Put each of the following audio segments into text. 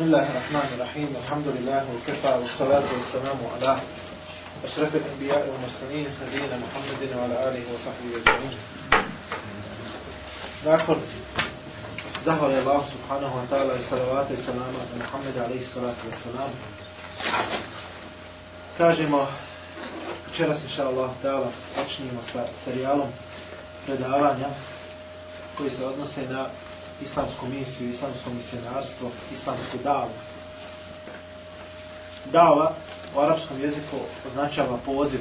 بسم الله الرحمن الرحيم الحمد لله وكفى والصلاة والسلام على أشرف الأنبياء والمسلمين نبينا محمد وعلى آله وصحبه أجمعين نأكل زهر الله سبحانه وتعالى صلواته السلام على محمد عليه الصلاة والسلام كاجم وكرس إن شاء الله تعالى أجنم سريالا predavanja koji se odnose na islamsku misiju, islamsko misionarstvo, islamsku davu. Dava u arapskom jeziku označava poziv.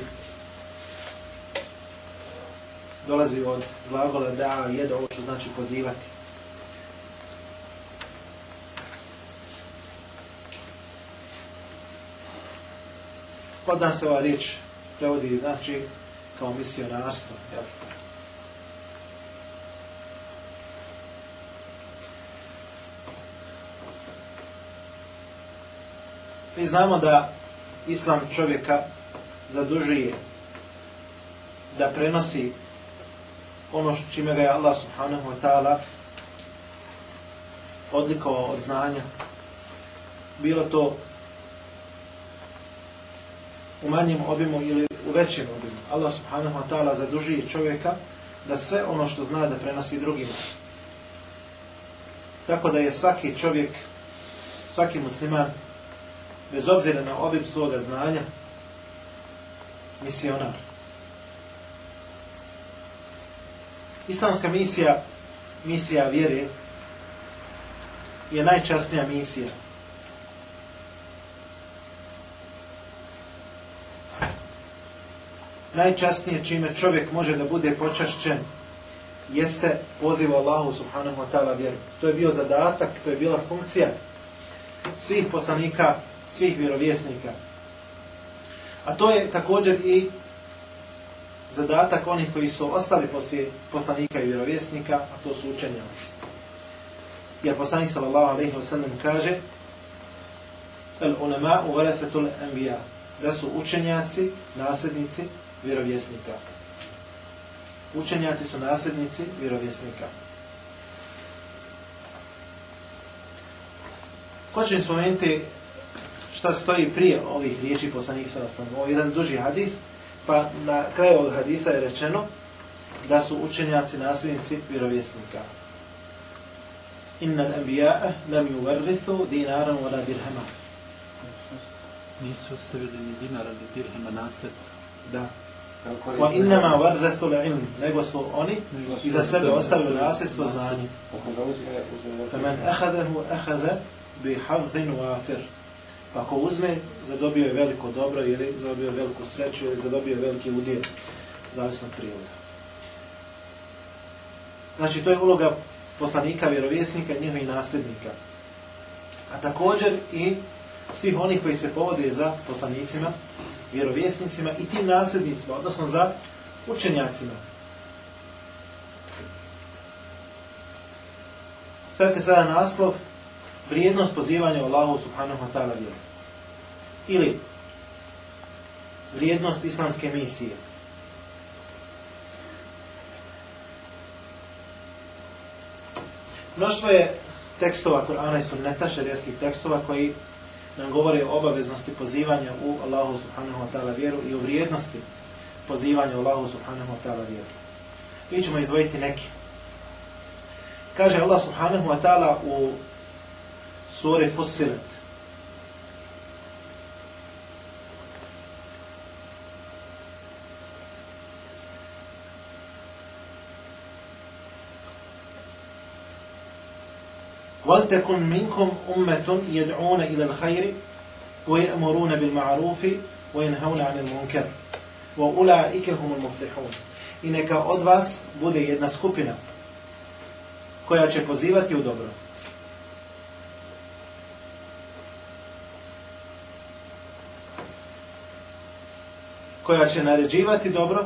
Dolazi od glagola dava jeda, ovo što znači pozivati. Kod nas se ova riječ prevodi znači kao misionarstvo, jel? Mi znamo da islam čovjeka zadužuje da prenosi ono čime ga je Allah subhanahu wa ta'ala odlikovao od znanja. Bilo to u manjem objemu ili u većem objemu. Allah subhanahu wa ta'ala zadužuje čovjeka da sve ono što zna da prenosi drugima. Tako da je svaki čovjek, svaki musliman, bez obzira na objem svoga znanja, misionar. Islamska misija, misija vjere, je najčasnija misija. Najčasnije čime čovjek može da bude počašćen jeste poziv Allahu subhanahu wa ta'ala vjeru. To je bio zadatak, to je bila funkcija svih poslanika svih vjerovjesnika. A to je također i zadatak onih koji su ostali poslije poslanika i vjerovjesnika, a to su učenjaci. Jer poslanik sallallahu alaihi wa sallam kaže El ulema u velefetul enbija da su učenjaci nasljednici vjerovjesnika. Učenjaci su nasljednici vjerovjesnika. Ko će im spomenuti šta stoji prije ovih riječi poslanih sallam. Ovo je jedan duži hadis, pa na kraju ovog hadisa je rečeno da su učenjaci nasljednici vjerovjesnika. Innal anbiya'a lam yuwarrithu dinaran wala dirhama. Nisu ostavili ni dinara ni dirhama nasljedstvo. Da. Wa inna ma warrathu al-ilm, nego su oni za sebe ostavili nasljedstvo znanje. Faman akhadahu akhadha bi hadhin wafir. Pa ako uzme, zadobio je veliko dobro ili zadobio je veliku sreću ili zadobio je veliki udjel, zavisno od prijevoda. Znači, to je uloga poslanika, vjerovjesnika, njihovih nasljednika. A također i svih onih koji se povode za poslanicima, vjerovjesnicima i tim nasljednicima, odnosno za učenjacima. Sajte sada naslov vrijednost pozivanja Allahu subhanahu wa ta'ala vjeru. Ili vrijednost islamske misije. Mnoštvo je tekstova Kur'ana i sunneta, šarijskih tekstova koji nam govore o obaveznosti pozivanja u Allahu subhanahu wa ta'ala vjeru i o vrijednosti pozivanja u Allahu subhanahu wa ta'ala vjeru. Mi ćemo izvojiti neki. Kaže Allah subhanahu wa ta'ala u سورة فصلت ولتكن منكم أمة يدعون إلى الخير ويأمرون بالمعروف وينهون عن المنكر وأولئك هم المفلحون إنك neka od vas bude jedna skupina koja će pozivati u dobro koja će naređivati dobro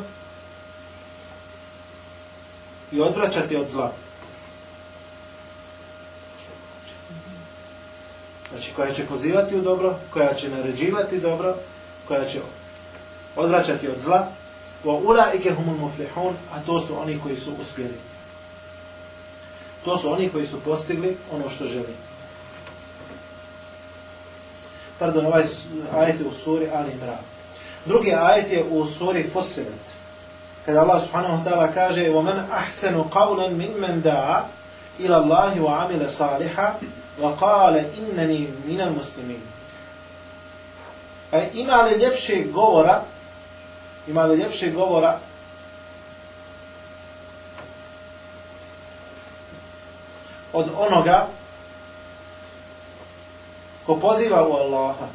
i odvraćati od zla. Znači, koja će pozivati u dobro, koja će naređivati dobro, koja će odvraćati od zla, po ula ike humul muflihun, a to su oni koji su uspjeli. To su oni koji su postigli ono što želi. Pardon, ovaj ajte u suri Ali Imran. Drugi ajet je u suri Fussilet. Kada Allah subhanahu wa ta'ala kaže وَمَنْ أَحْسَنُ قَوْلًا مِنْ مَنْ دَعَ إِلَى اللَّهِ وَعَمِلَ صَالِحًا وَقَالَ إِنَّنِي مِنَ الْمُسْلِمِينَ e, Ima li ljepše govora ima li ljepše govora od onoga ko poziva u Allaha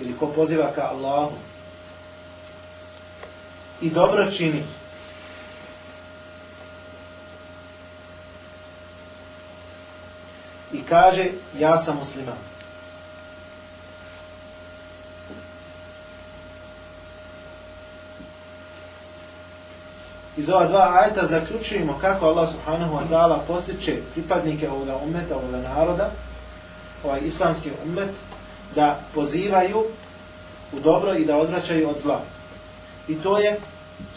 ili ko poziva ka Allahu i dobro čini i kaže ja sam musliman iz ova dva ajta zaključujemo kako Allah subhanahu wa ta'ala posjeće pripadnike ovoga umeta, ovoga naroda ovaj islamski umet da pozivaju u dobro i da odvraćaju od zla. I to je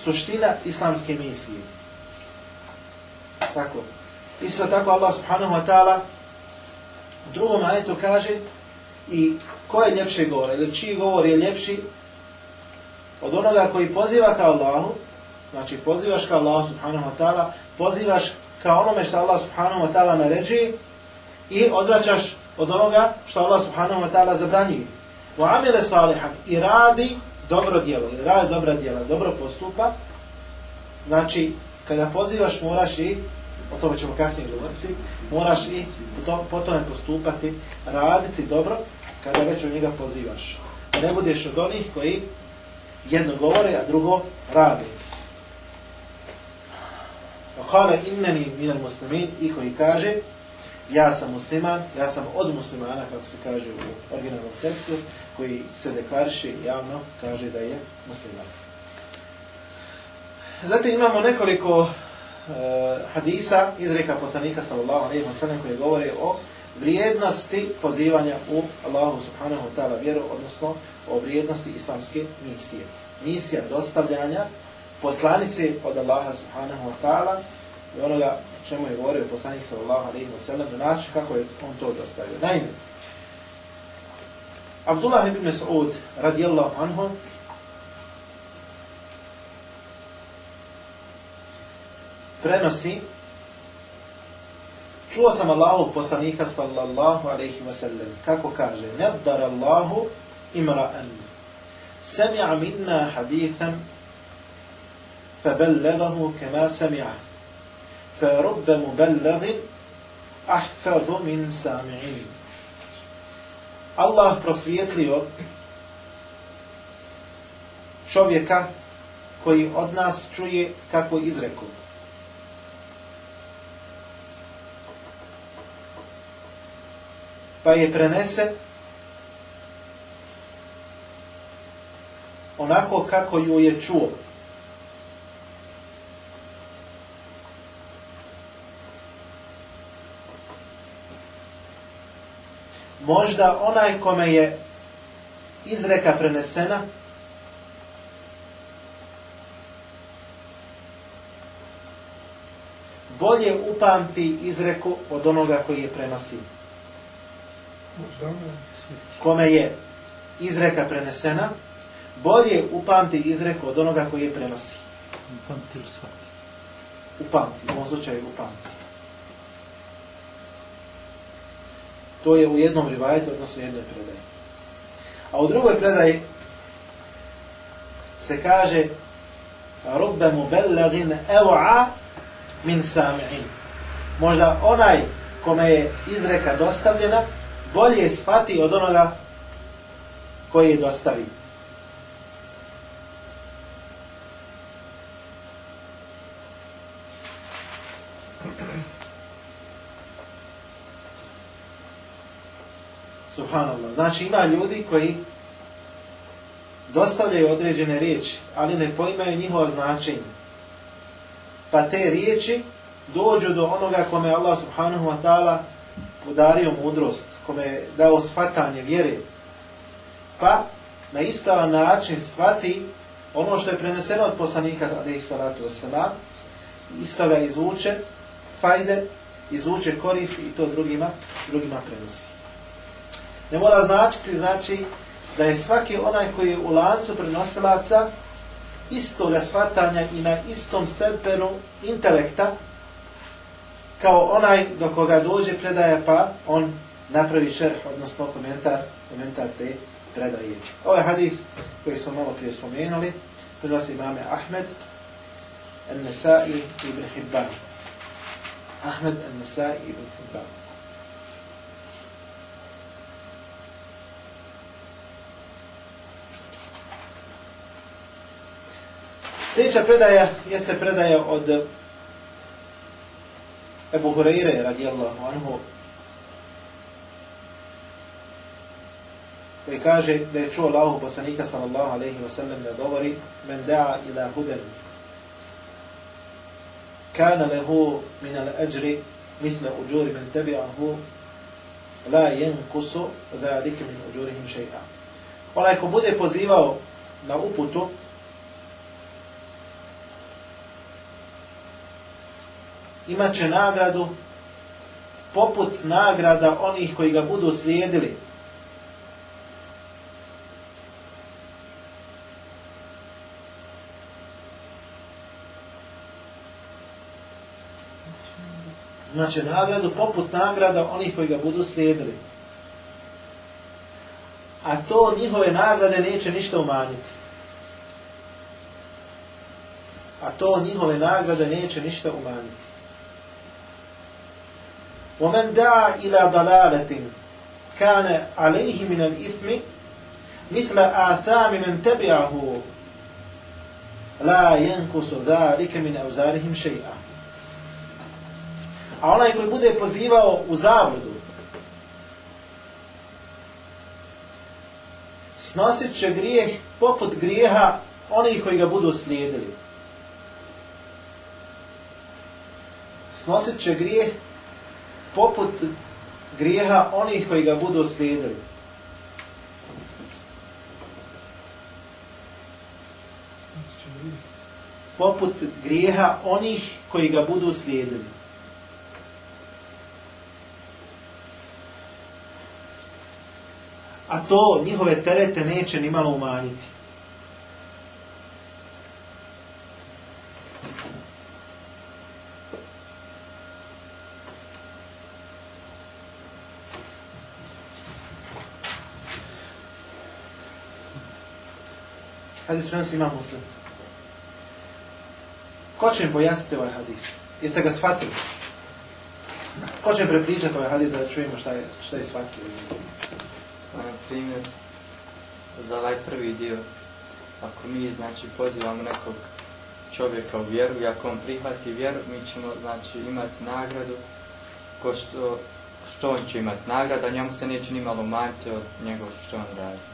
suština islamske misije. Tako. Isto tako Allah subhanahu wa ta'ala u drugom ajetu kaže i ko je ljepši govor, ili čiji govor je ljepši od onoga koji poziva ka Allahu, znači pozivaš ka Allahu subhanahu wa ta'ala, pozivaš ka onome što Allah subhanahu wa ta'ala naređi i odvraćaš od onoga što Allah subhanahu wa ta'ala zabranio. Wa amila salihan i radi dobro djelo, i radi dobra djela, dobro postupa. Znači, kada pozivaš moraš i o tome ćemo kasnije govoriti, moraš i to, po tome postupati, raditi dobro kada već u njega pozivaš. Ne budeš od onih koji jedno govore, a drugo radi. Kale inneni minar muslimin i koji kaže ja sam musliman, ja sam od muslimana, kako se kaže u originalnom tekstu, koji se deklariše javno, kaže da je musliman. Zatim imamo nekoliko uh, hadisa iz reka poslanika sallallahu alaihi wa sallam koji govori o vrijednosti pozivanja u Allahu subhanahu wa ta'ala vjeru, odnosno o vrijednosti islamske misije. Misija dostavljanja poslanice od Allaha subhanahu wa ta'ala i onoga čemu je govorio poslanik sallallahu alejhi ve sellem na način kako je on to dostavio. Naime Abdullah ibn Mas'ud radijallahu anhu prenosi Čuo sam Allahov poslanika sallallahu alaihi wa sallam kako kaže Neddar Allahu imra'an Sami'a minna hadithan Fabelledahu kema sami'a فرب مبلغ احفظ من سامعين الله просветлио čovjeka koji od nas čuje kako izreku pa je prenese onako kako ju je čuo možda onaj kome je izreka prenesena bolje upamti izreku od onoga koji je prenosi. Ono kome je izreka prenesena bolje upamti izreku od onoga koji je prenosi. Upamti ili svaki? Upamti, u ovom slučaju upamti. To je u jednom rivajetu, odnosno u jednoj predaji. A u drugoj predaji se kaže Rubbe mu bellagin evo'a min sami'in. Možda onaj kome je izreka dostavljena bolje spati od onoga koji je dostavio. subhanallah. Znači ima ljudi koji dostavljaju određene riječi, ali ne poimaju njihova značenja. Pa te riječi dođu do onoga kome Allah subhanahu wa ta'ala udario mudrost, kome je dao shvatanje vjere. Pa na ispravan način shvati ono što je preneseno od poslanika alaihi salatu wasalam, istoga izvuče fajde, izvuče korist i to drugima, drugima prenosi ne mora značiti, znači, da je svaki onaj koji je u lancu prenosilaca istoga shvatanja i na istom stepenu intelekta kao onaj do koga dođe predaja pa on napravi šerh, odnosno komentar, komentar te predaje. Ovo ovaj je hadis koji smo malo prije spomenuli, prenosi imame Ahmed, El-Nesai ibn Hibban. Ahmed El-Nesai ibn Hibban. Sljedeća predaja jeste predaja od Ebu Hureyre radijallahu anhu koji kaže da je čuo Allahu poslanika sallallahu alaihi wa sallam da govori men da'a ila huden kana lehu min al ajri misle uđuri men tebi'ahu la jen kusu da rike min uđurihim šeha. Onaj ko bude pozivao na uputu, imat će nagradu poput nagrada onih koji ga budu slijedili. Znači, nagradu poput nagrada onih koji ga budu slijedili. A to njihove nagrade neće ništa umanjiti. A to njihove nagrade neće ništa umanjiti. ومن دعا إلى ضلالة كان عليه من الإثم مثل آثام من تبعه لا ينقص ذلك من أوزارهم شيئا a onaj koji bude pozivao u zavodu, snosit će grijeh poput grijeha onih koji ga budu slijedili. Snosit će grijeh poput grijeha onih koji ga budu slijedili. Poput grijeha onih koji ga budu slijedili. A to njihove terete neće ni malo umanjiti. hadis prenosi ima muslim. Ko će mi pojasniti ovaj hadis? Jeste ga shvatili? Ko će prepričati ovaj hadis da čujemo šta je, šta je shvatio? Na ovaj primjer, za ovaj prvi dio, ako mi znači, pozivamo nekog čovjeka u vjeru i ako on prihvati vjeru, mi ćemo znači, imati nagradu ko što, što on će imati nagrada, njemu se neće ni malo manjiti od njegovog što on radi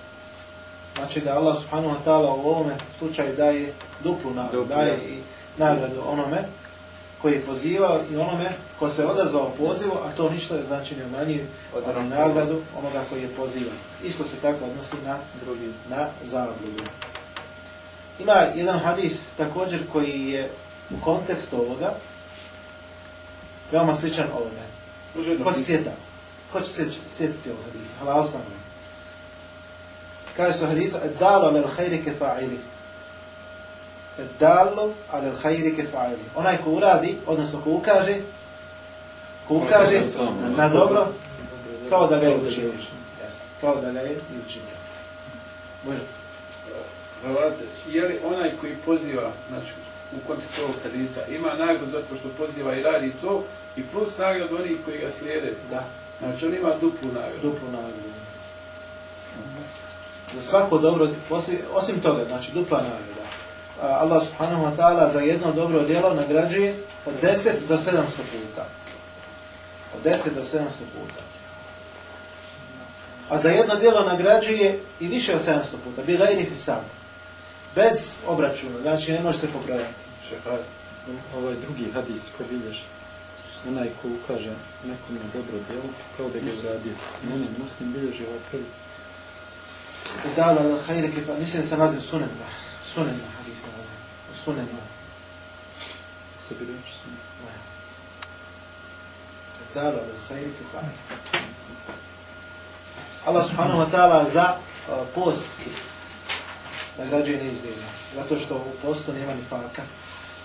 znači da Allah subhanahu wa ta'ala u ovome slučaju daje duplu nagradu, daje i nagradu onome koji je pozivao i onome ko se odazvao pozivu, a to ništa je znači ne umanjuje onom nagradu onoga koji je pozivao. Isto se tako odnosi na drugi, na zavrlju. Ima jedan hadis također koji je u kontekstu ovoga veoma sličan ovome. Ko se sjeta? Ko će se sjetiti ovog hadisa? Halal sam vam. Kaže su hadisa, et dalo alel hajrike fa'ili. Et dalo alel hajrike fa'ili. Onaj ko uradi, odnosno ko ukaže, ko ovaj ukaže na dobro, kao da ga je učinio. Kao da ga je učinio. Može. Je li onaj koji poziva, znači, u kontekstu ovog hadisa, ima nagradu zato što poziva i radi to, i plus nagradu onih koji ga slijede? Da. Znači, on ima duplu nagradu. Duplu nagradu za svako dobro, osim toga, znači dupla nagrada, Allah subhanahu wa ta'ala za jedno dobro djelo nagrađuje od 10 do 700 puta. Od 10 do 700 puta. A za jedno djelo nagrađuje i više od 700 puta, bila i njih sam. Bez obračuna, znači ne može se popravati. Šehaj, ovaj drugi hadis ko vidješ, onaj ko ukaže nekom na dobro djelo, kao da ga radi. Ne, ne, muslim bilježi ovaj prvi. Udala al khayra kifa, mislim se nazim sunen, sunen na hadis na nazim, u sunen na. Se bilo još sunen? Ne. Udala al khayra kifa. Allah subhanahu wa ta'ala za uh, posti nagrađuje neizbjerno. Zato što u postu nema ni faka,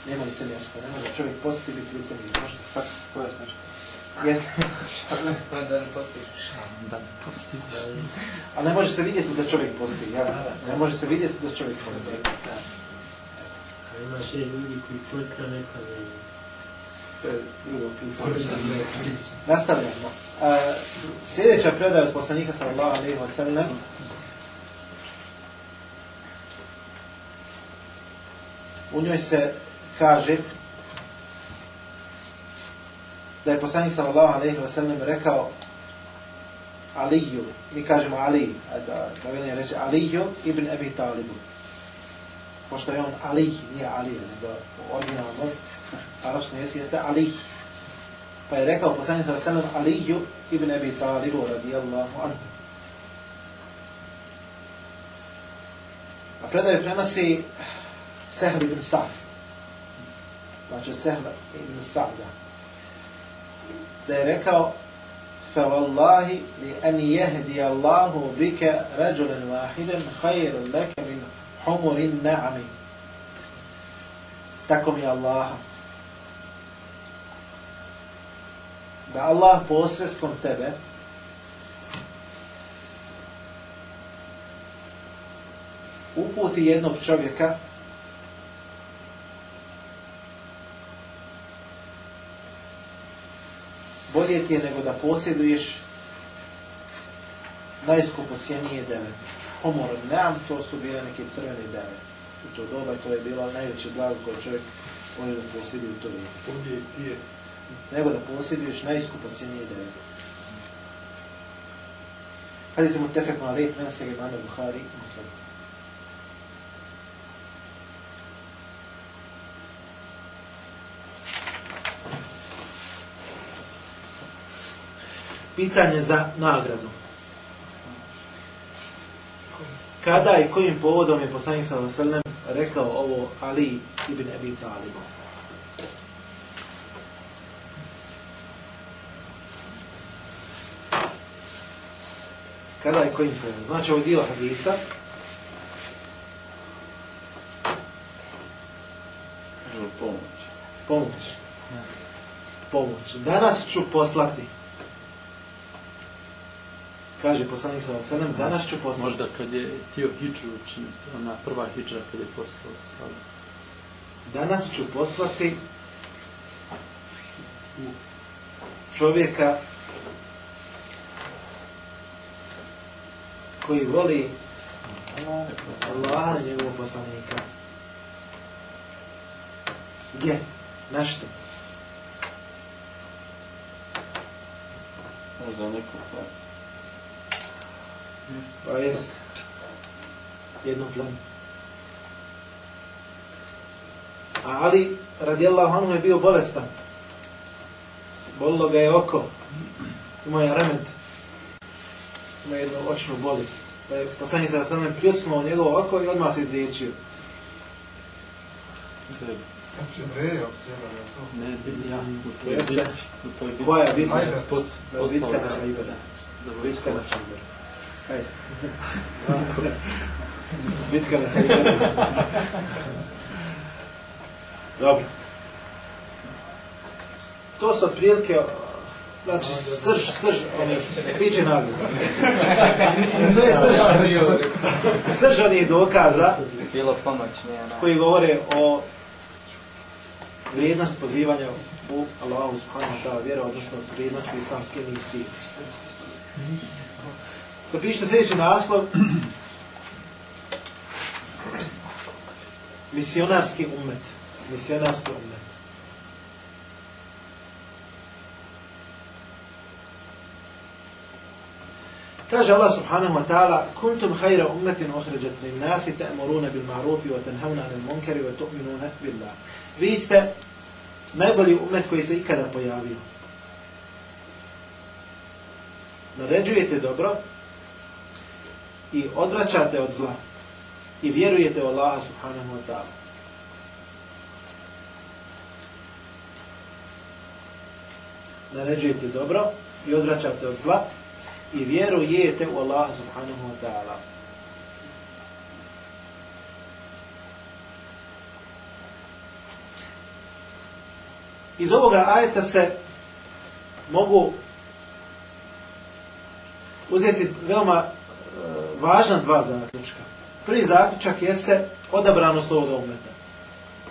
nema ni celjasta, nema da čovjek posti biti licenir. Možete sad pojasniti. Pa da ne postiš. Da ne postiš. Ali ne može se vidjeti da čovjek posti, jel? Ne može se vidjeti da čovjek posti. Da. Imaš je ljudi koji posti, a neka ne... Drugo pitanje. Nastavljamo. A, sljedeća predaja od poslanika sallallahu alaihi wa sallam. U njoj se kaže da je poslanik sallallahu alejhi ve sellem rekao Aliju, mi kažemo Ali, da, da vidim reći Aliju ibn Abi Talibu. Pošto je on Ali, nije Ali, nego originalno, arabsko jeski jeste Ali. Pa je rekao poslanik sallallahu alejhi ve sellem Aliju ibn Abi Talibu radijallahu anhu. A predaje prenosi Sehr ibn Sa'd. Znači Sehr ibn Sa'da da je rekao فَوَاللَّهِ لِأَنْ يَهْدِيَ اللَّهُ بِكَ رَجُلًا وَاحِدًا خَيْرٌ لَكَ مِنْ حُمُرِ النَّعْمِ Tako mi Allah. Da Allah posredstvom tebe uputi jednog čovjeka bolje ti je nego da posjeduješ najskupocijenije deve. Omor nam, to su bile neke crvene deve. U to doba to je bilo najveće blago koje čovjek on da posjedi u to vijek. Bolje ti je. Nego da posjeduješ najskupocijenije deve. Hadi se mu tefek na lijep, mena se je Ivana Buhari, muslim. pitanje za nagradu. Kada i kojim povodom je poslanik sa Veselem rekao ovo Ali ibn Ebi Talibu? Kada je kojim povodom? Znači ovo dio hadisa. Pomoć. Pomoć. Pomoć. Danas ću poslati kaže poslanik sa Selem, danas ću poslati. Možda kad je tio hijđu učiniti, ona prva hijđa kad je poslao Selem. Danas ću poslati čovjeka koji voli Allah iz njegovog poslanika. Gdje? Na što? Možda neko tako. Pa- Pa jest. Jedno plemi. A Ali, radijallahu anhu, je bio bolestan. Bolilo ga je oko. Imao je remet. Imao je jednu očnu bolest. Pa je poslanji sada sada pljucnuo njegovo oko i odmah se izliječio. Kako će mrejao sve da je to? Ne, ja. To je bitka. To je bitka. Koja je bitka? Ajde. To je bitka na Hajbera. Bitka na Hajbera. Bitka na Dobro. To su otprilike, znači srž, srž, ono, piće nagu. To je srž, srž onih dokaza bilo pomoć, nije, koji govore o vrijednost pozivanja u Allahu subhanahu wa ta'ala vjera, odnosno vrijednost islamske misije. Zapišite sljedeći naslov. Misionarski umet. Misionarski umet. Kaže Allah subhanahu wa ta'ala Kuntum hajra umetin ohređat nin nasi ta'muruna bil ma'rufi wa tanhavna anil munkari wa tu'minuna billah. Vi ste najbolji umet koji se ikada pojavio. Naređujete dobro i odvraćate od zla i vjerujete u Allaha subhanahu wa ta'ala. Naređujete dobro i odvraćate od zla i vjerujete u Allaha subhanahu wa ta'ala. Iz ovoga ajeta se mogu uzeti veoma važna dva zaključka. Prvi zaključak jeste odabrano slovo do umeta.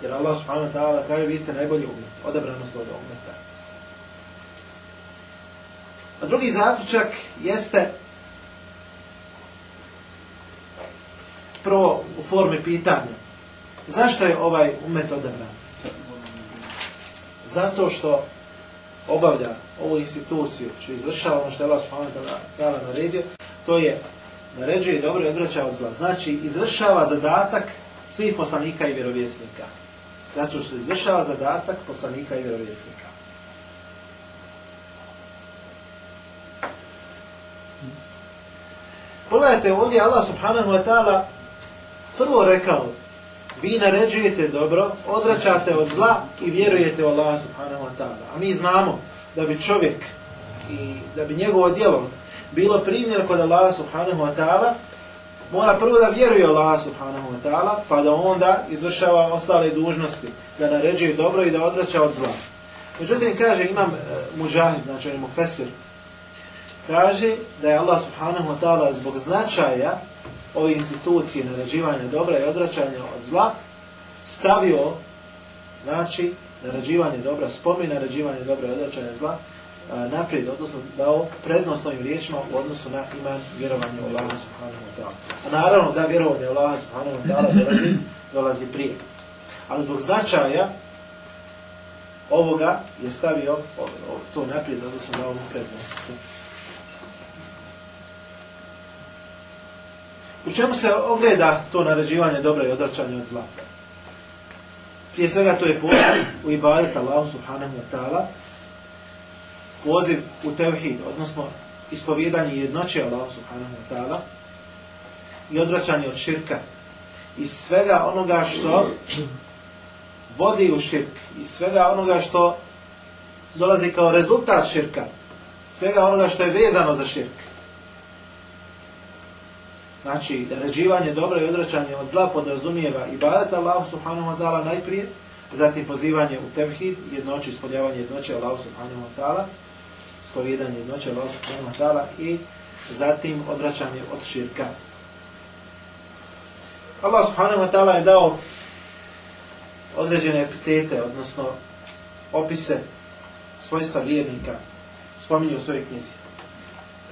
Jer Allah subhanahu wa ta'ala kaže vi ste najbolji umet, odabrano slovo do umeta. A drugi zaključak jeste prvo u formi pitanja. Zašto je ovaj umet odabran? Zato što obavlja ovu instituciju, što izvršava ono što je Allah subhanahu wa ta'ala naredio, to je naređuje dobro i odvraća od zla. Znači, izvršava zadatak svih poslanika i vjerovjesnika. Znači, se izvršava zadatak poslanika i vjerovjesnika. Pogledajte, ovdje Allah subhanahu wa ta'ala prvo rekao, vi naređujete dobro, odvraćate od zla i vjerujete u Allah subhanahu wa ta'ala. A mi znamo da bi čovjek i da bi njegovo djelo bilo primjer kod Allaha subhanahu wa ta'ala, mora prvo da vjeruje Allaha subhanahu wa ta'ala, pa da onda izvršava ostale dužnosti, da naređuje dobro i da odraća od zla. Međutim, kaže, imam uh, e, muđahid, znači on je mu fesir, kaže da je Allah subhanahu wa ta'ala zbog značaja ove institucije naređivanja dobra i odraćanja od zla, stavio, znači, naređivanje dobra, spomin naređivanje dobra i odraćanja zla, naprijed, odnosno dao prednost ovim riječima u odnosu na iman vjerovanje u Allaha subhanahu wa ta'ala. A naravno da vjerovanje u Allaha subhanahu wa ta'ala dolazi, dolazi prije. Ali zbog značaja ovoga je stavio o, o, to naprijed, odnosno dao ovu prednost. U čemu se ogleda to naređivanje dobra i odračanje od zla? Prije svega to je pojav u ibadet Allahu subhanahu wa ta'ala, poziv u tevhid, odnosno ispovjedanje jednoće Allah subhanahu wa ta'ala i odvraćanje od širka i svega onoga što vodi u širk i svega onoga što dolazi kao rezultat širka svega onoga što je vezano za širk znači da ređivanje dobro i odvraćanje od zla podrazumijeva i badat Allah subhanahu wa ta'ala najprije zatim pozivanje u tevhid jednoće, ispodjavanje jednoće Allah subhanahu wa ta'ala spovjedanje jednoće Allaha i zatim odvraćanje od širka. Allah subhanahu wa ta'ala je dao određene epitete, odnosno opise svojstva vjernika, spominje u svojoj knjizi.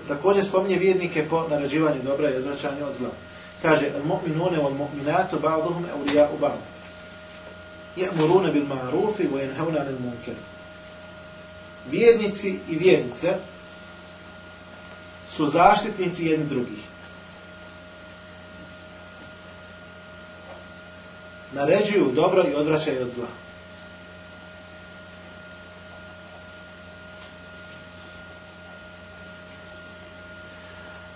Također spominje vjernike po narađivanju dobra i odvraćanju od zla. Kaže, mu'minune wal mu'minatu ba'duhum eurija u ba'du. Ja'muruna bil ma'rufi wa yanhauna bil munkeru vjernici i vjernice su zaštitnici jedni drugih. Naređuju dobro i odvraćaju od zla.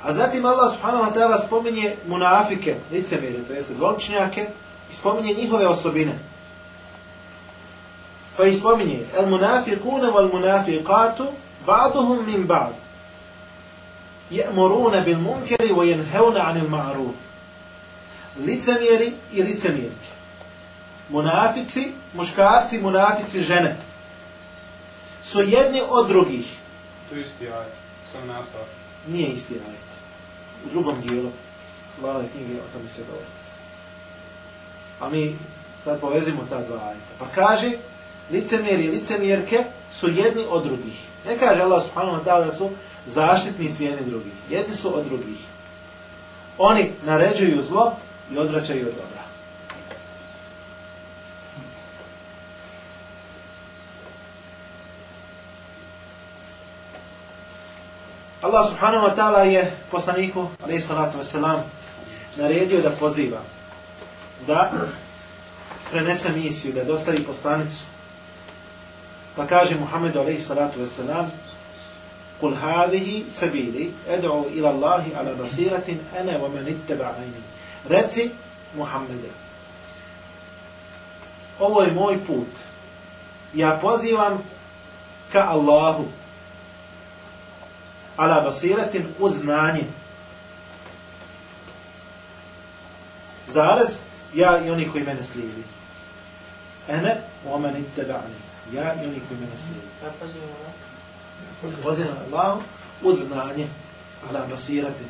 A zatim Allah subhanahu wa ta'ala spominje munafike, licemire, to jeste dvomčnjake, i spominje njihove osobine. Pa ispominje, el munafikuna wal munafikatu, ba'duhum min ba'd. Je'moruna bil munkeri, wa jenhevna anil ma'ruf. Licemjeri i licemjerke. Munafici, muškarci, munafici, žene. Su jedni od drugih. To je isti ajit, sam nastavak. Nije isti ajit. U drugom dijelu. Hvala je knjige, o tome se govori. A mi sad povezimo ta dva ajita. Pa kaže, licemjeri i licemjerke su jedni od drugih. Ne kaže Allah subhanahu wa ta'ala su zaštitnici jedni drugih. Jedni su od drugih. Oni naređuju zlo i odvraćaju od dobra. Allah subhanahu wa ta'ala je poslaniku, alaih salatu wasalam, naredio da poziva da prenese misiju, da dostavi poslanicu Pa kaže Muhammedu alaihi salatu wasalam Kul hadihi sabili edu ila Allahi ala basiratin ana wa man itteba aini. Reci Muhammede. Ovo je moj put. Ja pozivam ka Allahu ala basiratin u znanje. Zaraz ja i oni koji mene slijedi. Ene, omen itteba aini ja i oni koji me naslijedi. Pa Pozivam Allah uz znanje, ala basirati.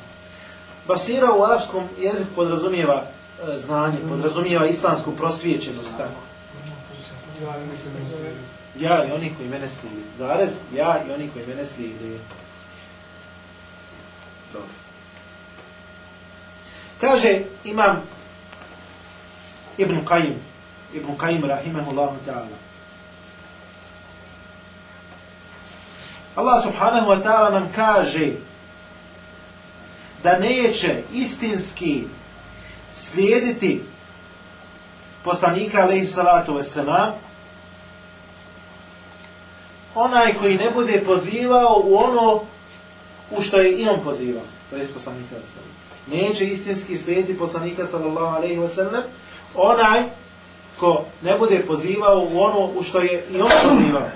Basira u arapskom jeziku podrazumijeva e, znanje, podrazumijeva islamsku prosvjećenost, tako. Ja i oni koji mene slijedi. Zarez, ja i oni koji mene slijedi. Dobro. Kaže imam Ibn Qajim, Ibn Qajim rahimahullahu ta'ala. Allah subhanahu wa ta'ala nam kaže da neće istinski slijediti poslanika alaihi salatu wasana onaj koji ne bude pozivao u ono u što je i on pozivao, to je poslanik sallallahu Neće istinski slijediti poslanika sallallahu alaihi wasallam onaj ko ne bude pozivao u ono u što je i on pozivao.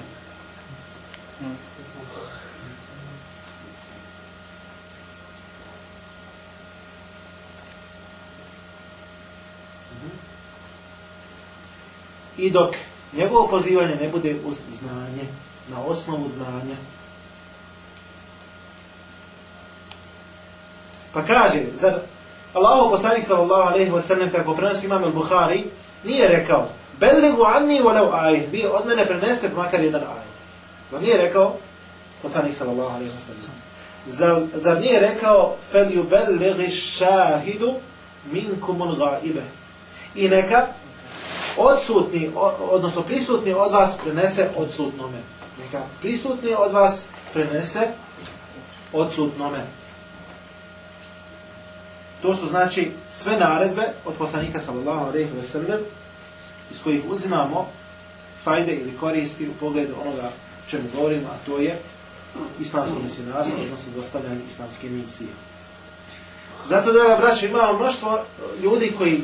I dok njegovo pozivanje ne bude uz znanje, na osnovu znanja. Pa kaže, zar Allahu poslanik sallallahu alejhi ve sellem kako prenosi Imam al-Buhari, nije rekao: "Bellighu anni walau ay", bi od mene prenesite makar jedan ay. Pa nije rekao poslanik sallallahu alejhi ve sellem. Zar, zar nije rekao: "Fel yubellighu ash-shahidu minkum al-ghaibah", i neka odsutni, odnosno prisutni od vas prenese odsutnome. Neka prisutni od vas prenese odsutnome. To su znači sve naredbe od poslanika sallallahu alejhi ve sellem iz kojih uzimamo fajde ili koristi u pogledu onoga čemu govorimo, a to je islamsko misionarstvo, odnosno dostavljanje islamske misije. Zato da braćo imamo mnoštvo ljudi koji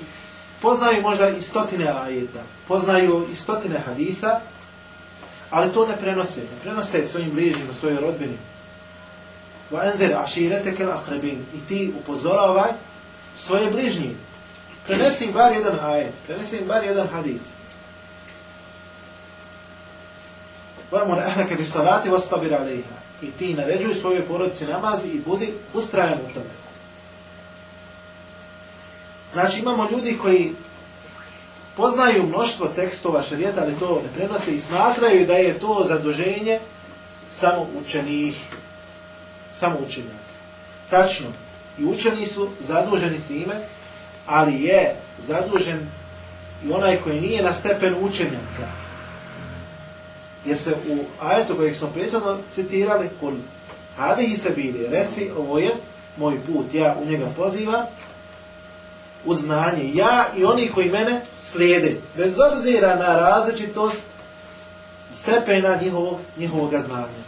poznaju možda i stotine ajeta, poznaju i stotine hadisa, ali to ne prenose. Ne prenose svojim bližnjima, svojoj rodbini. وَاَنْذِرْ عَشِيرَتَكَ الْاَقْرَبِينَ I ti upozoravaj svoje bližnje. Prenesi im bar jedan ajet, prenesi im bar jedan hadis. وَاَمُرْ اَحْنَكَ بِسَلَاتِ وَاسْتَبِرْ عَلَيْهَا I ti naređuj svojoj porodici namaz i budi ustrajan u tome. Znači imamo ljudi koji poznaju mnoštvo tekstova šarijeta, ali to ne prenose i smatraju da je to zaduženje samo učenih, samo učenjaka. Tačno, i učeni su zaduženi time, ali je zadužen i onaj koji nije na stepen učenjaka. Jer se u ajetu kojeg smo prijateljno citirali, kun hadihi se bili, reci, ovo je moj put, ja u njega pozivam, u znanje. Ja i oni koji mene slijede. Bez obzira na različitost stepena njihovog, njihovog znanja.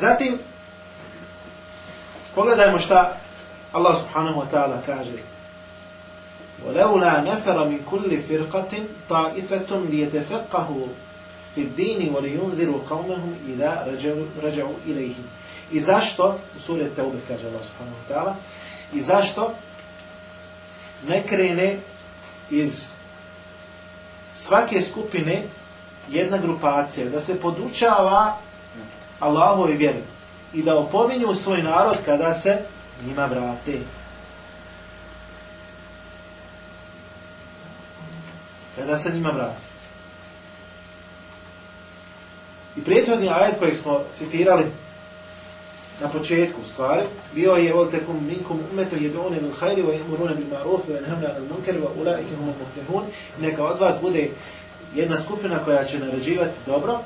Zatim, pogledajmo šta Allah subhanahu wa ta'ala kaže. وَلَوْلَا نَفَرَ مِنْ كُلِّ فِرْقَةٍ طَائِفَةٌ لِيَتَفَقَّهُ فِي الدِّينِ وَلِيُنْذِرُوا قَوْمَهُمْ إِلَا رَجَعُوا إِلَيْهِمْ I zašto? U suri Teube kaže Allah subhanahu wa ta'ala I zašto? Ne krene iz svake skupine jedna grupacija da se podučava Allahovoj vjeri i da opominju svoj narod kada se njima vrate. Kada se njima vrate. I prijetodni ajed kojeg smo citirali na početku stvari bio je voltekum minkum ummetun yad'una lil khairi wa yamuruna bil ma'ruf wa yanhauna 'anil munkar wa ulaihi hum muflihun neka od vas bude jedna skupina koja će naređivati dobro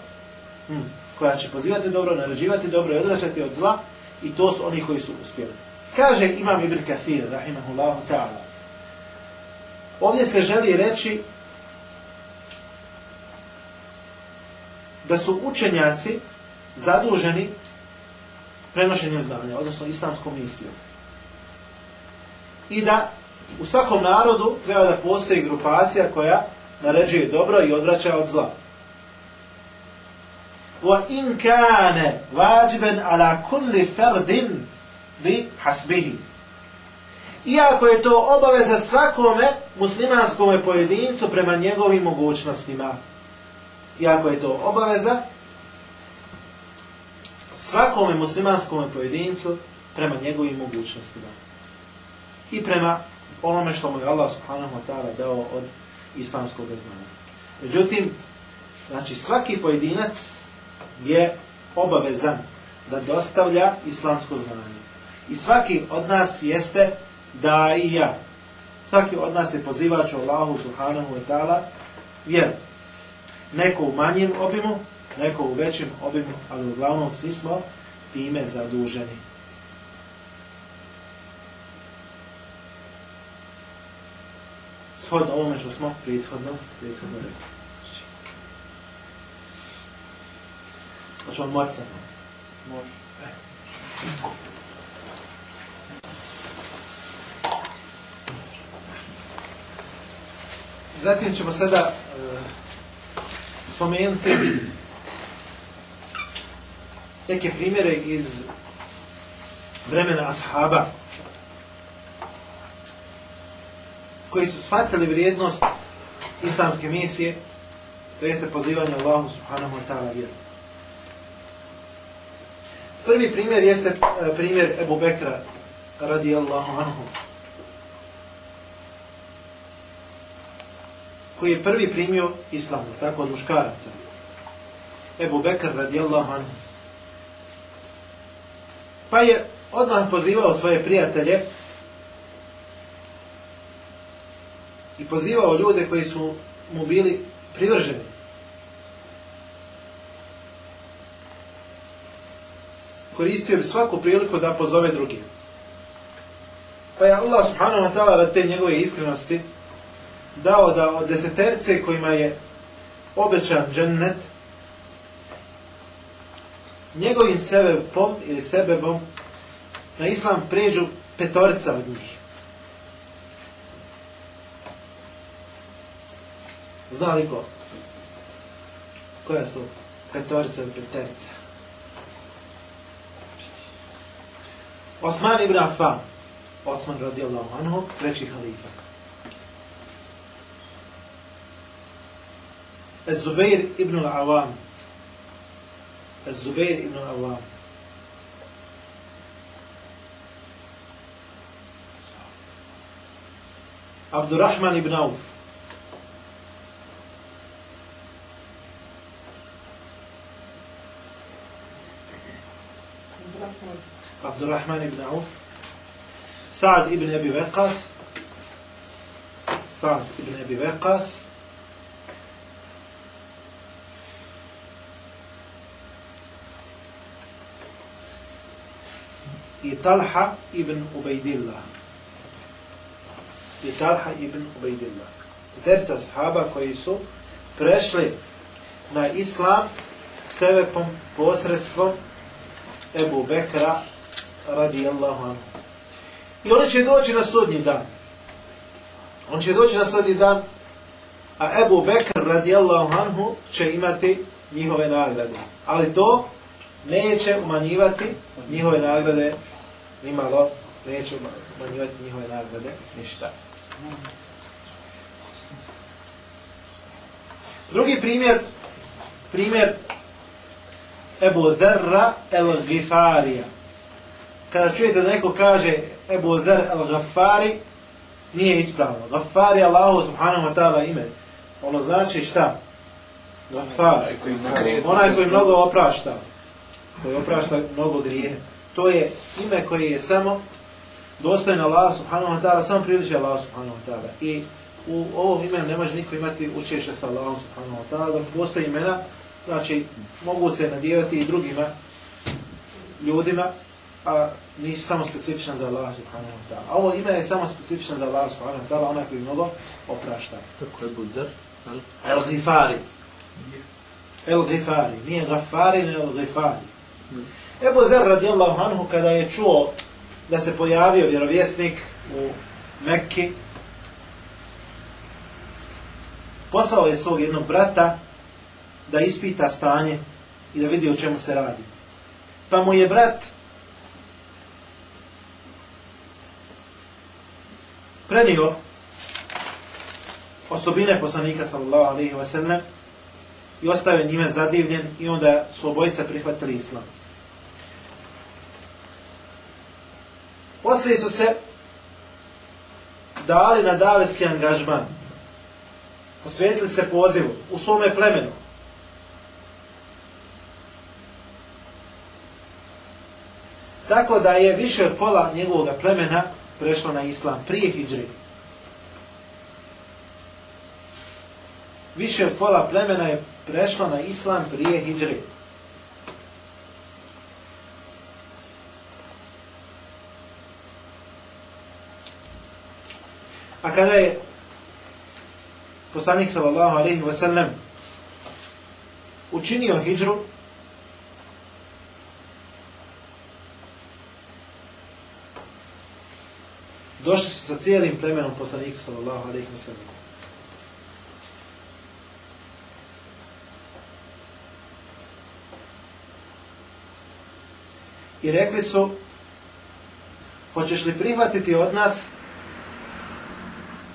hm koja će pozivati dobro naređivati dobro i odvraćati od zla i to su oni koji su uspjeli kaže imam ibn kathir rahimehullah ta'ala ovdje se želi reći da su učenjaci zaduženi prenošenjem znanja, odnosno islamskom misijom. I da u svakom narodu treba da postoji grupacija koja naređuje dobro i odvraća od zla. Wa in kane vađben ala kulli ferdin bi hasbihi. Iako je to obaveza svakome muslimanskome pojedincu prema njegovim mogućnostima. Iako je to obaveza svakome muslimanskom pojedincu prema njegovim mogućnostima. I prema onome što mu je Allah subhanahu wa ta'ala dao od islamskog znanja. Međutim, znači svaki pojedinac je obavezan da dostavlja islamsko znanje. I svaki od nas jeste da i ja. Svaki od nas je pozivač Allahu subhanahu wa ta'ala vjeru. Neko u manjem obimu, neko u većim objemu, ali uglavnom svi smo time zaduženi. Shodno ovome što smo prethodno, prethodno rekli. Znači on morca. Može. Zatim ćemo sada uh, spomenuti neke primjere iz vremena ashaba koji su shvatili vrijednost islamske misije to jeste pozivanje Allahu subhanahu wa ta'ala vjeru. Prvi primjer jeste e, primjer Ebu Bekra radijallahu anhu koji je prvi primio islam, tako od muškaraca. Ebu Bekr radijallahu anhu pa je odmah pozivao svoje prijatelje i pozivao ljude koji su mu bili privrženi. Koristio bi svaku priliku da pozove drugi. Pa je Allah subhanahu wa ta'ala da te njegove iskrenosti dao da od deseterce kojima je obećan džennet njegovim sebebom ili sebebom na islam pređu petorica od njih. Zna li ko? Koja su petorica ili petorica? Osman ibn Affan, Osman radijallahu anhu, treći halifa. Zubair ibn al-Awam, الزبير بن العوام عبد الرحمن بن عوف عبد الرحمن بن عوف سعد بن أبي وقاص سعد بن أبي وقاص i Talha ibn Ubejdillah. I Talha ibn Ubejdillah. Terca sahaba koji su prešli na islam sebepom posredstvom Ebu Bekra radijallahu anhu. I oni će doći na sudnji dan. On će doći na sudnji dan, a Ebu Bekr radijallahu anhu će imati njihove nagrade. Ali to neće umanjivati njihove nagrade nimalo neće umanjivati njihove nagrade ništa. Drugi primjer, primjer Ebu Zerra el Gifarija. Kada čujete da neko kaže Ebu Zer el Gafari, nije ispravno. Gafari je Allah subhanahu wa ta'ala ime. Ono znači šta? Gafar. Onaj koji mnogo oprašta. Koji oprašta mnogo grijeha. To je ime koje je samo dostojno Allahu subhanahu wa ta'ala, samo priliči Allahu subhanahu wa ta'ala. I u ovom imenu ne može niko imati učešće sa Allahom subhanahu wa ta'ala. Postoje imena, znači mogu se nadjevati i drugima ljudima, a nisu samo specifična za Allah subhanahu wa ta'ala. Ovo ime je samo specifična za Allah subhanahu wa ta'ala, onaj koji mnogo oprašta. Tako je buzer? El Gifari. El Gifari. Nije Gafari, ne El Gifari. Hmm. Ebu Zer radijallahu anhu kada je čuo da se pojavio vjerovjesnik u Mekki, poslao je svog jednog brata da ispita stanje i da vidi o čemu se radi. Pa mu je brat prenio osobine poslanika sallallahu alaihi wa sallam i ostao je njime zadivljen i onda su obojice prihvatili islamu. Poslije su se dali na davetski angažman. Posvetili se pozivu u svome plemenu. Tako da je više od pola njegovog plemena prešlo na islam prije hijđri. Više od pola plemena je prešlo na islam prije hijđri. A kada je poslanik sallallahu alaihi wa sallam učinio hijđru, došli su sa cijelim plemenom poslaniku sallallahu alaihi wa sallam. I rekli su, hoćeš li prihvatiti od nas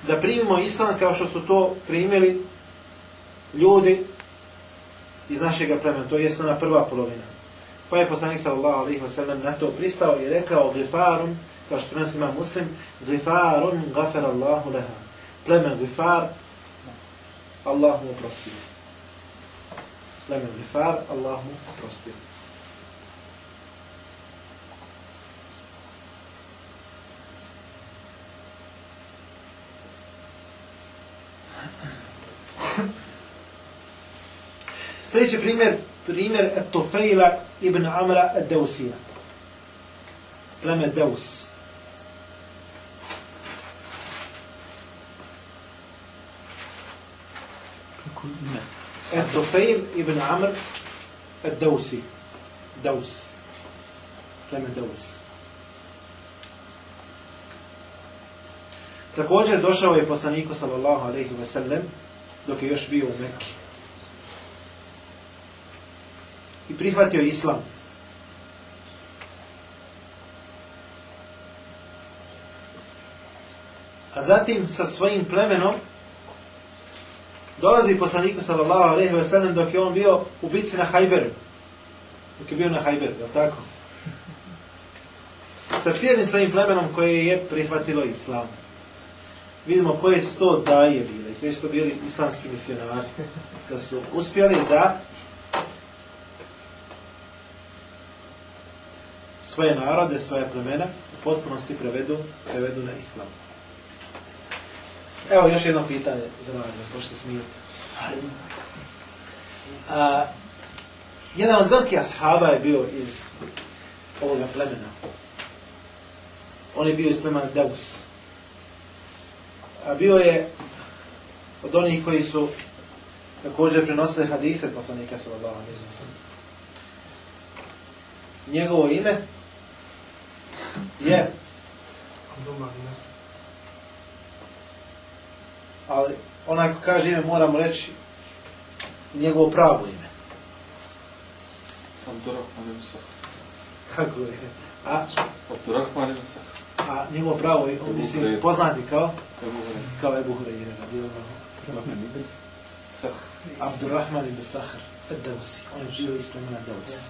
da primimo islam kao što su to primili ljudi iz našeg plemena, to jest ona prva polovina. Pa je poslanik sallallahu alaihi wa sallam na to pristao i rekao gifarum, kao što prenosi ima muslim, gifarum gafer Allahu leha. Plemen gifar, Allah mu oprostio. Plemen gifar, Allah mu oprostio. Sljedeći primjer, primjer Etofejla ibn Amra Deusina. Pleme Deus. Etofejl ibn Amr Deusi. Deus. Pleme Deus. Također došao je poslaniku sallallahu alaihi ve sellem dok je još bio u Mekke. prihvatio islam. A zatim sa svojim plemenom dolazi poslaniku sallallahu alejhi ve sellem dok je on bio u bici na Hajberu. Dok je bio na Hajberu, je tako? Sa cijelim svojim plemenom koje je prihvatilo islam. Vidimo koje su to daje bile, koji su to bili islamski misionari. Da su uspjeli da svoje narode, svoje plemena u potpunosti prevedu, prevedu na islam. Evo još jedno pitanje za radno, pošto smijete. A, jedan od velike ashaba je bio iz ovoga plemena. On je bio iz plemena Deus. A bio je od onih koji su također prenosili hadise poslanika sa Allahom. Njegovo ime je ali onaj ko kaže ime moramo reći njegovo pravo ime Abdurrahman ibn kako je a Abdurrahman ibn a njegovo pravo ime on mislim poznati kao kao Ebu Hureyre Abdurrahman ibn Sahr Abdurrahman ibn Sahr on je bio iz plemena Dausi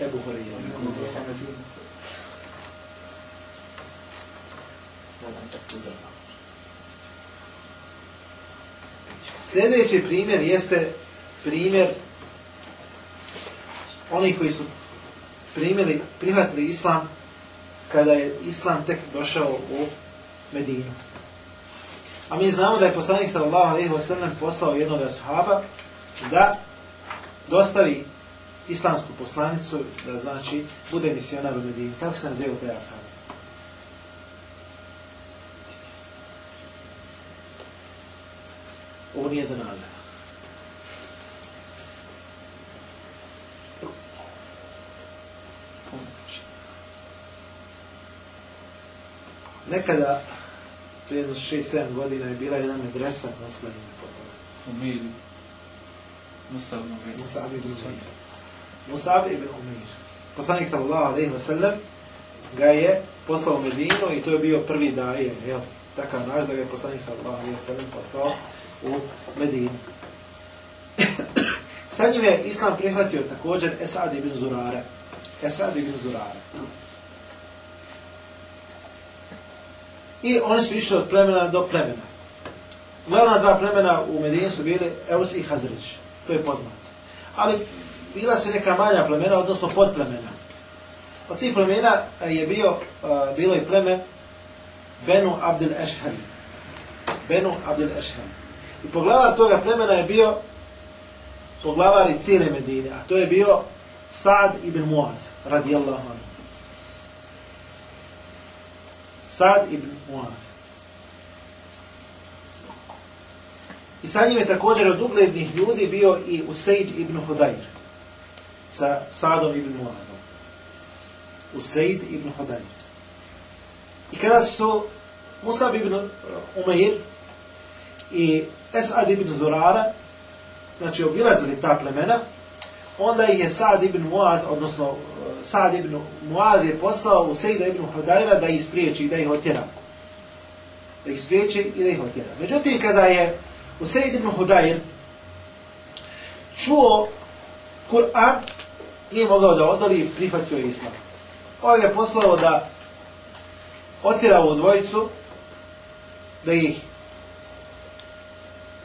Ebu Hureyre Ebu Hureyre Sljedeći primjer jeste primjer oni koji su primili, prihvatili islam kada je islam tek došao u Medinu. A mi znamo da je poslanik sallallahu alejhi ve sellem poslao jednog ashaba da dostavi islamsku poslanicu da znači bude misionar u Medini. Kako se nazivao taj ashab? Ovo nije za nagrada. Nekada, to je jedno šest, sedam godina, je bila jedna medresa na Slavinu potom. U Miru. Musabi ibn Umir. Musabi ibn Umir. Poslanik sallallahu alaihi wa sallam ga je poslao u Medinu i to je bio prvi daje, jel? Takav naš da ga je poslanik sallallahu alaihi wa sallam poslao u Medinu. Sa njim je Islam prihvatio također Esad ibn Zurare. Esad ibn Zurare. I oni su išli od plemena do plemena. Glavna dva plemena u Medinu su bili Eus i Hazrić. To je poznato. Ali bila su neka manja plemena, odnosno podplemena. Od tih plemena je bio, bilo i pleme Benu Abdel Ešhan. Benu Abdel Ešhan. I poglavar toga plemena je bio poglavar i cijele Medine, a to je bio Sa'd ibn Mu'az, radijallahu anhu. Sa'd ibn Mu'az. I sa njim je također od uglednih ljudi bio i Usaid ibn Hudayr sa Sa'dom ibn Mu'azom. Usaid ibn Hudayr. I kada su Musab ibn Umair i Esad ibn Zurara, znači obilazili ta plemena, onda ih je Sad ibn Muad, odnosno e, Sad ibn Muad je poslao u Sejda ibn Hudajra da ih spriječi i da ih otjera. Da ih spriječi i da ih otjera. Međutim, kada je u Sejda ibn Hudajr čuo Kur'an, nije mogao da odoli i prihvatio islam. Ovo je poslao da otjera u dvojicu, da ih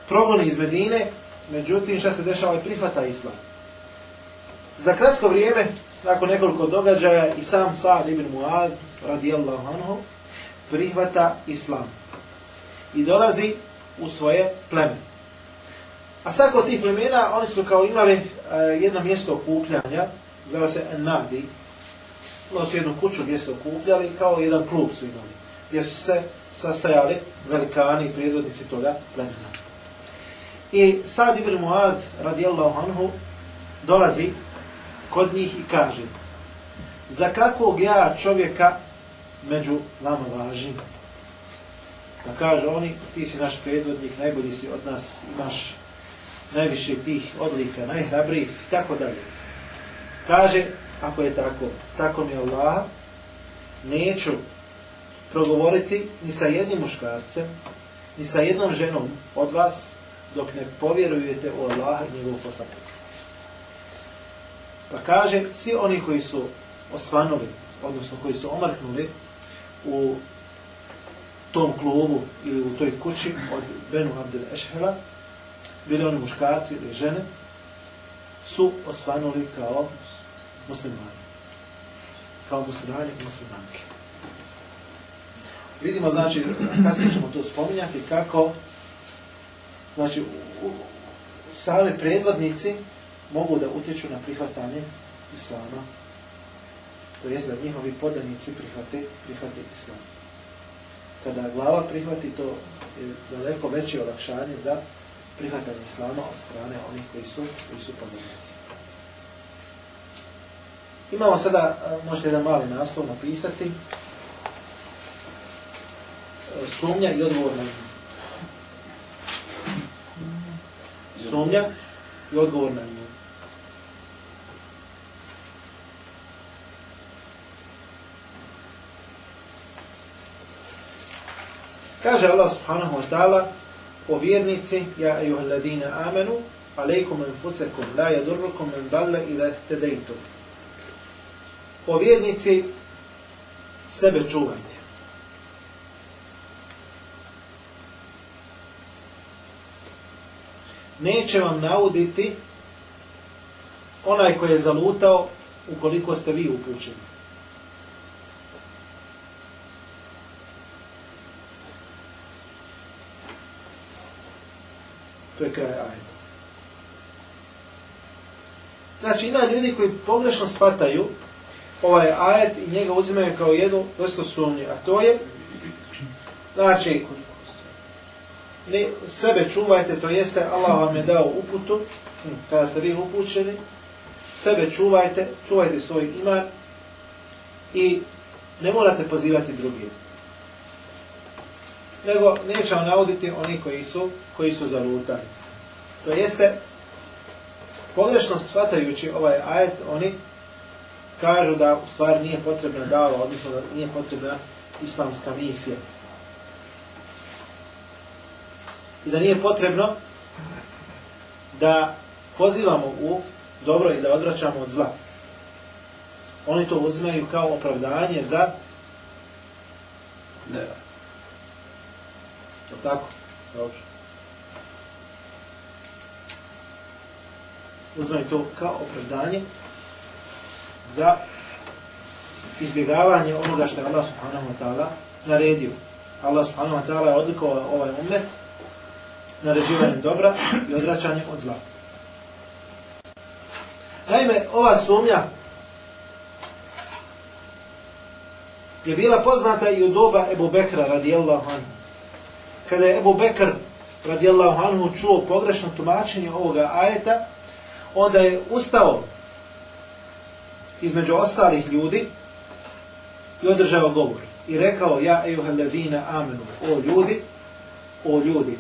progoni iz Medine, međutim šta se dešava i prihvata Islam. Za kratko vrijeme, nakon nekoliko događaja, i sam Sa'ad ibn Mu'ad, radijallahu anhu, prihvata Islam. I dolazi u svoje pleme. A svako od tih plemena, oni su kao imali e, jedno mjesto okupljanja, zove se Nadi, ono su jednu kuću gdje se okupljali, kao jedan klub su imali, gdje su se sastajali velikani i prijedvodnici toga plemena. I Sad ibn Muad radijallahu anhu dolazi kod njih i kaže za kakvog ja čovjeka među vama važim? Da pa kaže oni, ti si naš predvodnik, najbolji si od nas, imaš najviše tih odlika, najhrabriji si, tako dalje. Kaže, ako je tako, tako mi Allah, neću progovoriti ni sa jednim muškarcem, ni sa jednom ženom od vas, dok ne povjerujete u Allaha i njegovu poslanika. Pa kaže, svi oni koji su osvanuli, odnosno koji su omrknuli u tom klubu ili u toj kući od Benu Abdel Ešhela, bili oni muškarci ili žene, su osvanuli kao muslimani. Kao muslimani i muslimanke. Vidimo, znači, kasnije ćemo to spominjati, kako znači same predvodnici mogu da utječu na prihvatanje islama to jest da njihovi podanici prihvate prihvate islam kada glava prihvati to je daleko veće olakšanje za prihvatanje islama od strane onih koji su koji su podanici imamo sada možete jedan mali naslov napisati e, sumnja i odgovor na njih. sumnja i odgovor na nju. Kaže Allah subhanahu wa ta'ala o vjernici, ja ejuha ladina amenu, alejkum enfusekum, la jadurrukum en dalle i da te dejtu. O vjernici sebe čuvajte. neće vam nauditi onaj koji je zalutao ukoliko ste vi upućeni. To je kraj ajeta. Znači, ima ljudi koji pogrešno spataju ovaj ajet i njega uzimaju kao jednu vrstu sumnju, a to je, znači, ne sebe čuvajte, to jeste Allah vam je dao uputu, hm, kada ste vi upućeni, sebe čuvajte, čuvajte svoj iman i ne morate pozivati drugi. Nego neće vam navoditi oni koji su, koji su zalutani. To jeste, pogrešno shvatajući ovaj ajet, oni kažu da u stvari nije potrebna dava, odnosno da nije potrebna islamska misija i da nije potrebno da pozivamo u dobro i da odvraćamo od zla. Oni to uzimaju kao opravdanje za ne. To tako? Dobro. Uzmaju to kao opravdanje za izbjegavanje onoga što je Allah subhanahu wa ta'ala naredio. Allah subhanahu wa ta'ala je odlikovao ovaj umet naređivanje dobra i odvraćanje od zla. Naime, ova sumnja je bila poznata i u doba Ebu Bekra radijallahu anhu. Kada je Ebu Bekr radijallahu anhu čuo pogrešno tumačenje ovoga ajeta, onda je ustao između ostalih ljudi i održao govor. I rekao, ja, ejuhel ladina, amenu, o ljudi, o ljudi,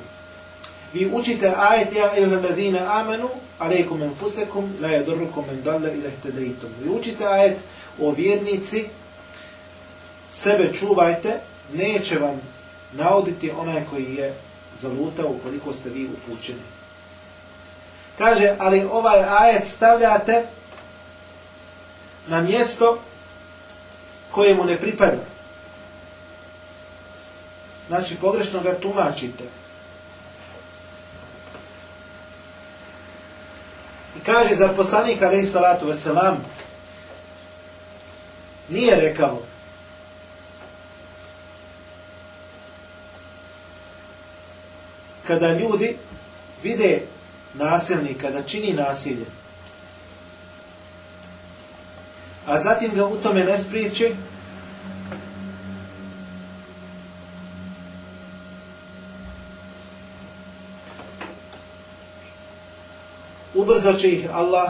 vi učite ajet ja ila ladina amanu alejkum enfusekum la yadurrukum men dalla ila ihtadaytum vi učite ajet o vjernici sebe čuvajte neće vam nauditi onaj koji je zalutao ukoliko ste vi upućeni kaže ali ovaj ajet stavljate na mjesto koje mu ne pripada znači pogrešno ga tumačite Kaže, zar poslanik, alaih salatu wasalam, nije rekao, kada ljudi vide nasilnika, da čini nasilje, a zatim ga u tome ne spriječe, ubrzat će ih Allah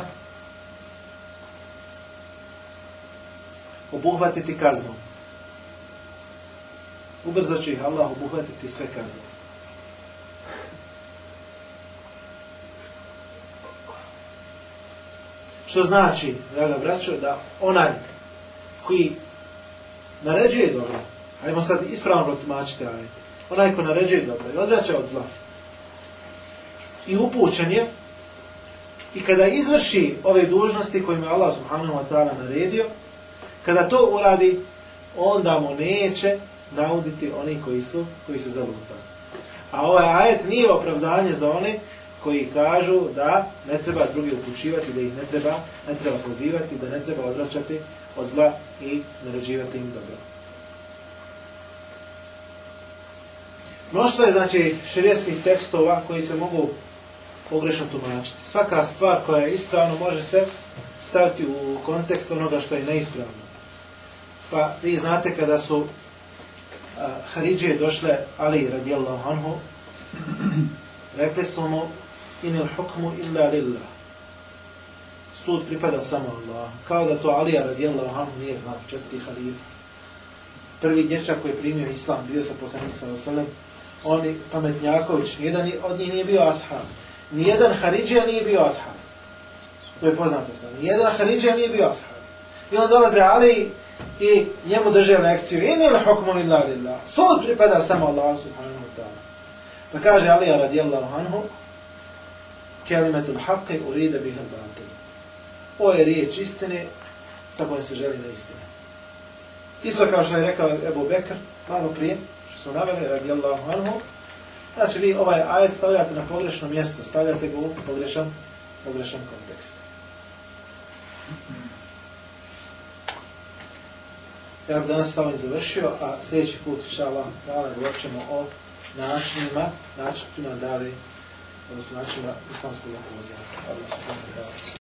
obuhvatiti kaznom. Ubrzat će ih Allah obuhvatiti sve kazne. Što znači, draga braćo, da onaj koji naređuje dobro, ajmo sad ispravno protumačiti, onaj koji naređuje dobro i odraća od zla i upućen je I kada izvrši ove dužnosti kojima je Allah subhanahu wa ta'ala naredio, kada to uradi, onda mu neće nauditi oni koji su, koji su zalutani. A ovaj ajet nije opravdanje za one koji kažu da ne treba drugi upućivati, da ih ne treba, ne treba pozivati, da ne treba odračati od zla i naređivati im dobro. Mnoštvo je, znači, širijeskih tekstova koji se mogu pogrešno tumačiti. Svaka stvar koja je ispravna može se staviti u kontekst onoga što je neispravno. Pa vi znate kada su uh, Haridžije došle Ali radijallahu anhu, rekli su mu inil hukmu illa lillah. Sud pripada samo Allah. Kao da to Ali radijallahu anhu nije znao četiri halifa. Prvi dječak koji je primio islam, bio sa poslanim sallam, oni pametnjaković, jedan od njih nije bio ashab nijedan Haridžija nije bio ashab. To je poznato sam. Nijedan Haridžija nije bio ashab. I on dolaze Ali i njemu drže lekciju. Ini il hukmu illa lillah. Sud pripada samo Allah subhanahu wa ta'ala. Pa kaže Ali radijallahu anhu, kelimetul haqqe uride bihal batil. Ovo je riječ istine, sa kojim se želi na istine. Isto kao što je rekao Ebu Bekr, malo prije, što su naveli, radijallahu anhu, Znači, vi ovaj ajet stavljate na pogrešno mjesto, stavljate ga u pogrešan, pogrešan kontekst. Ja bih danas sa ovim završio, a sljedeći put, šala, dale, govorit ćemo o načinima, načinima dali, odnosno načinima islamskog okolozija.